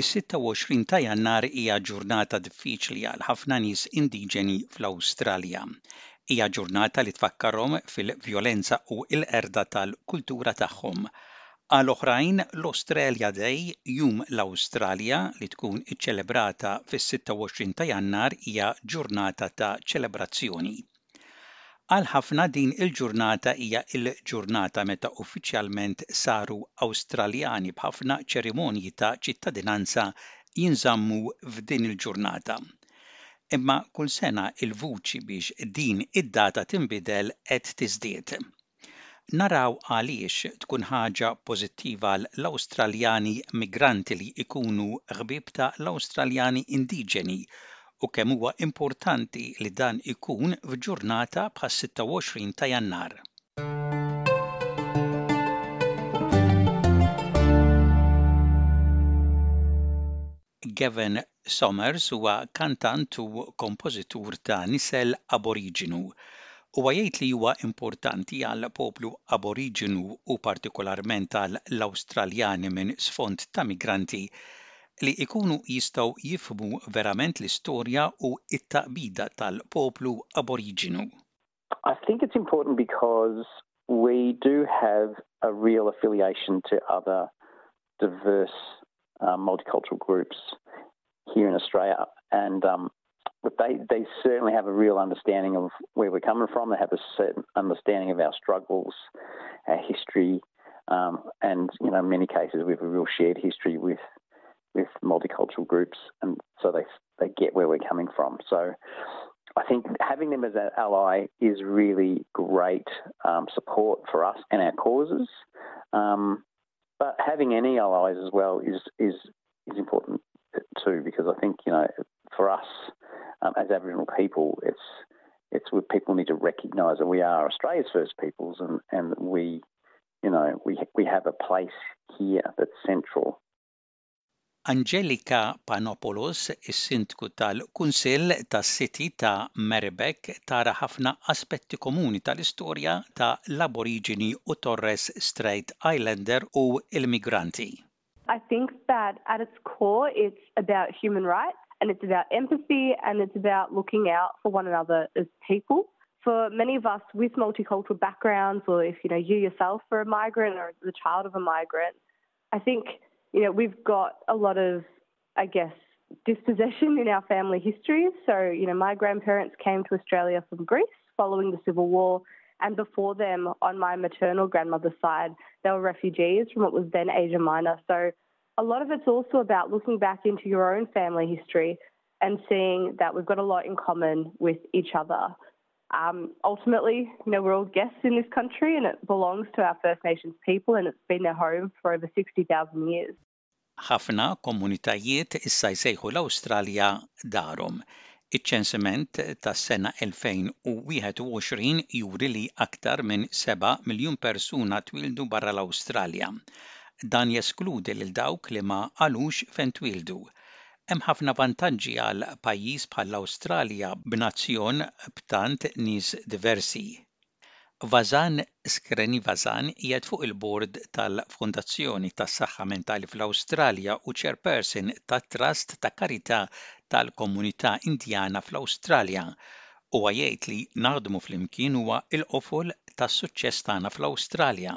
Is-26 ta' Jannar hija ġurnata diffiċli għal ħafna nies indiġeni fl-Awstralja. Hija ġurnata li tfakkarhom fil-vjolenza u l-qerda tal-kultura tagħhom. Għal oħrajn, l-Australia Day, Jum l-Awstralja, li tkun iċċelebrata fis-26 ta' Jannar hija ġurnata ta' ċelebrazzjoni. Għal ħafna din il-ġurnata hija l-ġurnata meta uffiċjalment saru Awstraljani b'ħafna ċerimonji ta' ċittadinanza jinżammu f'din il-ġurnata. Imma kull sena l-vuċi biex din id-data tinbidel qed tiżdied. Naraw għaliex tkun ħaġa pożittiva għal l-Awstraljani migranti li jkunu ħbieb ta' l-Awstraljani indiġeni u kemm huwa importanti li dan ikun f'ġurnata bħas-26 ta' Jannar. Gavin Somers huwa kantant u kompożitur ta' nisel Aboriġinu. Huwa jgħid li huwa importanti għall-poplu Aboriġinu u partikolarment għall-Awstraljani minn sfond ta' migranti li jkunu jistgħu jifhmu verament l-istorja u t-taqbida tal-poplu Aboriġinu. I think it's important because we do have a real affiliation to other diverse uh, multicultural groups here in Australia, and um, but they they certainly have a real understanding of where we're coming from. They have a certain understanding of our struggles, our history, um, and you know, in many cases, we have a real shared history with with multicultural groups, and so they they get where we're coming from. So I think having them as an ally is really great um, support for us and our causes. Um, but having any allies as well is is is important too, because I think you know for us um, as Aboriginal people, it's it's what people need to recognise that we are Australia's first peoples, and and we you know we we have a place here that's central Angelika Panopoulos, is-Sindku tal-Kunsill tas-City ta' Meribek tara ħafna aspetti komuni tal-istorja ta' l-Aboriġini u Torres Strait Islander u l-migranti. I think that at its core it's about human rights and it's about empathy and it's about looking out for one another as people. For many of us with multicultural backgrounds or if you know you yourself are a migrant or the child of a migrant, I think you know, we've got a lot of, I guess, dispossession in our family history. So, you know, my grandparents came to Australia from Greece following the Civil War. And before them, on my maternal grandmother's side, they were refugees from what was then Asia Minor. So, a lot of it's also about looking back into your own family history and seeing that we've got a lot in common with each other. Um, ultimately, you know, we're all guests in this country and it belongs to our First Nations people and it's been their home for over 60,000 years. Ħafna komunitajiet issa jsejħu l-Awstralja darhom. Iċ-ċensiment tas-sena 2021 juri li aktar minn 7 miljun persuna twildu barra l-Awstralja. Dan jeskludi lil dawk li ma qalux fejn twildu. Hemm ħafna vantaġġi għal pajjiż bħall-Awstralja b'nazzjon b'tant nies diversi. Vazan Sreenivazan qiegħed fuq il-bord tal-Fondazzjoni tas-Saħħa Mentali fl-Awstralja u Chairperson tat-Trust ta' Karità tal-Komunità Indjana fl-Awstralja. Huwa jgħid li naħdmu flimkien huwa l-qofol tas-suċċess tagħna fl-Awstralja.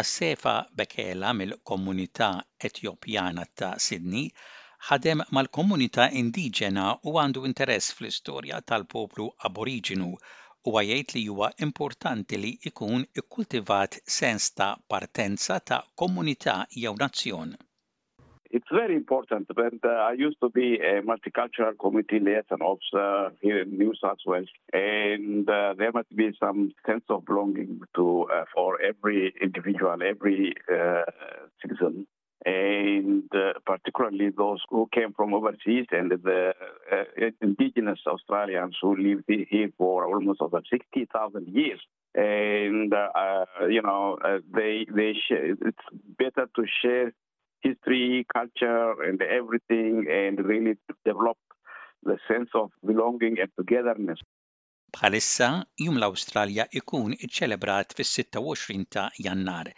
Asefa Bekela mill-komunità Etjopjana ta' Sydney ħadem mal-komunità indiġena u għandu interess fl-istorja tal-poplu Aboriġinu. Huwa jgħid li huwa importanti li jkun ikkultivat sens ta' partenza ta' komunità jew nazzjon. It's very important, but uh, I used to be a multicultural committee liaison officer uh, here in New South Wales, and uh, there must be some sense of belonging to uh, for every individual, every uh citizen. and uh, particularly those who came from overseas and the uh, uh indigenous Australians who lived here for almost over 60,000 years. and uh, uh, you know uh, they they share, it's better to share history, culture, and everything, and really develop the sense of belonging and togetherness. Bħalissa, Jum l-Awstralja ikun iċċelebrat fis-26 ta' Jannar.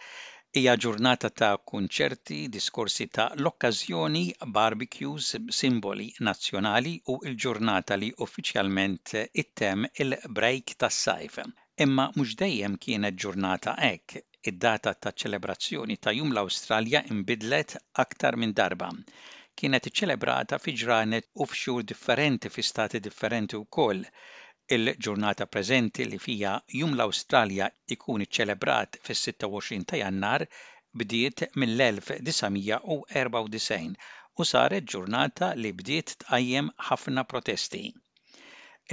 Hija ġurnata ta' kunċerti, diskorsi ta' l-okkażjoni, barbecues, simboli nazzjonali u l-ġurnata li uffiċjalment ittemm il-break tas-sajf. Imma mhux dejjem kienet ġurnata hekk. Id-data taċ-ċelebrazzjoni ta' Jum l-Awstralja inbidlet aktar minn darba. Kienet iċċelebrata fi ġranet u f'xhur differenti fi stati differenti wkoll. Il-ġurnata preżenti li fiha Jum l-Awstralja jkun iċċelebrat fis-26 ta' Jannar bdiet mill-1994 u saret ġurnata li bdiet tqajjem ħafna protesti.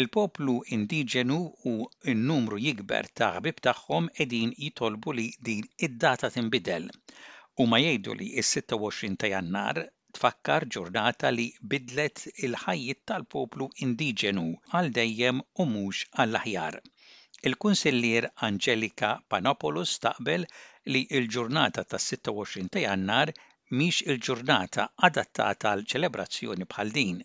Il-poplu indiġenu u n-numru jikber ta' ħbieb tagħhom qegħdin jitolbu li din id-data tinbidel. Huma jgħidu li s-26 ta' Jannar tfakkar ġurnata li biddlet il-ħajjiet tal-poplu indiġenu għal dejjem u mhux għall-aħjar. Il-Kunsillier Angelika Panopoulos taqbel li l-ġurnata tas-26 ta' Jannar mhix il-ġurnata adattata għal ċelebrazzjoni bħal din.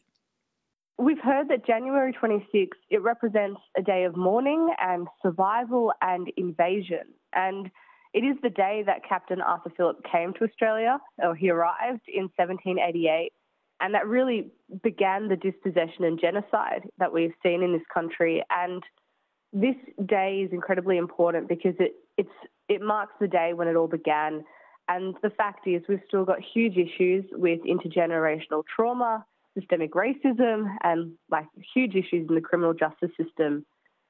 We've heard that January 26 it represents a day of mourning and survival and invasion. And It is the day that Captain Arthur Phillip came to Australia, or he arrived in 1788, and that really began the dispossession and genocide that we've seen in this country. And this day is incredibly important because it, it marks the day when it all began. And the fact is, we've still got huge issues with intergenerational trauma, systemic racism, and like huge issues in the criminal justice system.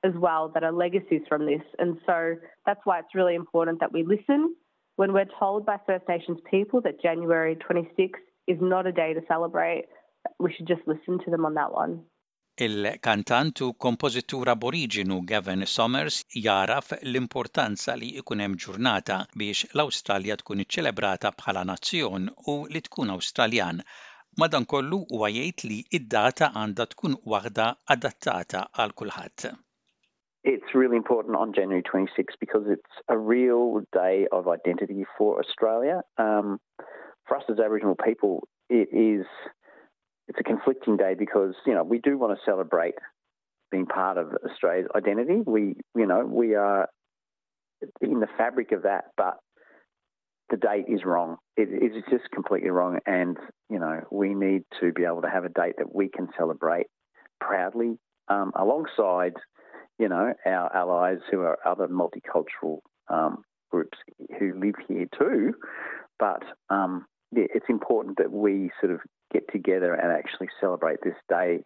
as well that are legacies from this. And so that's why it's really important that we listen when we're told by First Nations people that January 26 is not a day to celebrate. We should just listen to them on that one. Il-kantant u kompożitur Aboriġinu Gavin Somers jagħraf l-importanza li jkun hemm ġurnata biex l-Awstralja tkun iċċelebrata bħala nazzjon u li tkun Awstraljan. Madankollu huwa jgħid li d-data għandha tkun waħda adattata għal kulħadd. It's really important on January 26 because it's a real day of identity for Australia. For us as Aboriginal people it is it's a conflicting day because you know we do want to celebrate being part of Australia's identity. We you know we are in the fabric of that, but the date is wrong. It is just completely wrong, and you know we need to be able to have a date that we can celebrate proudly um, alongside you know, our allies who are other multicultural um, groups who live here too, but um, yeah, it's important that we sort of get together and actually celebrate this day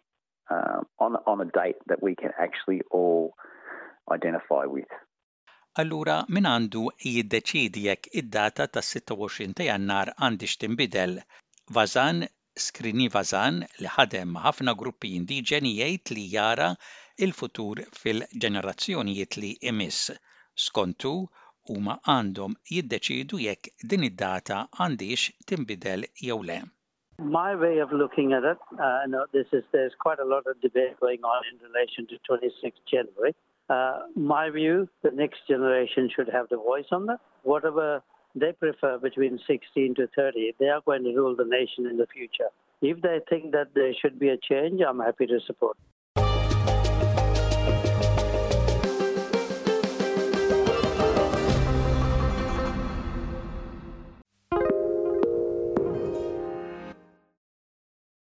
uh, on, on a date that we can actually all identify with. Allura min għandu jiddeċidi jekk id-data tas-26 ta' Jannar għandix tinbidel. Vazan Srinivazan, li ħadem ma' ħafna gruppi indiġeni jgħid li jara l-futur fil-ġenerazzjonijiet li jmiss. Skont hu, huma għandhom jiddeċiedu jekk din id-data għandhiex tinbidel jew le. My way of looking at it, I know this is, there's quite a lot of debate going on in relation to 26 January. Uh, my view, the next generation should have the voice on that. Whatever they prefer between 16 to 30, they are going to rule the nation in the future. If they think that there should be a change, I'm happy to support.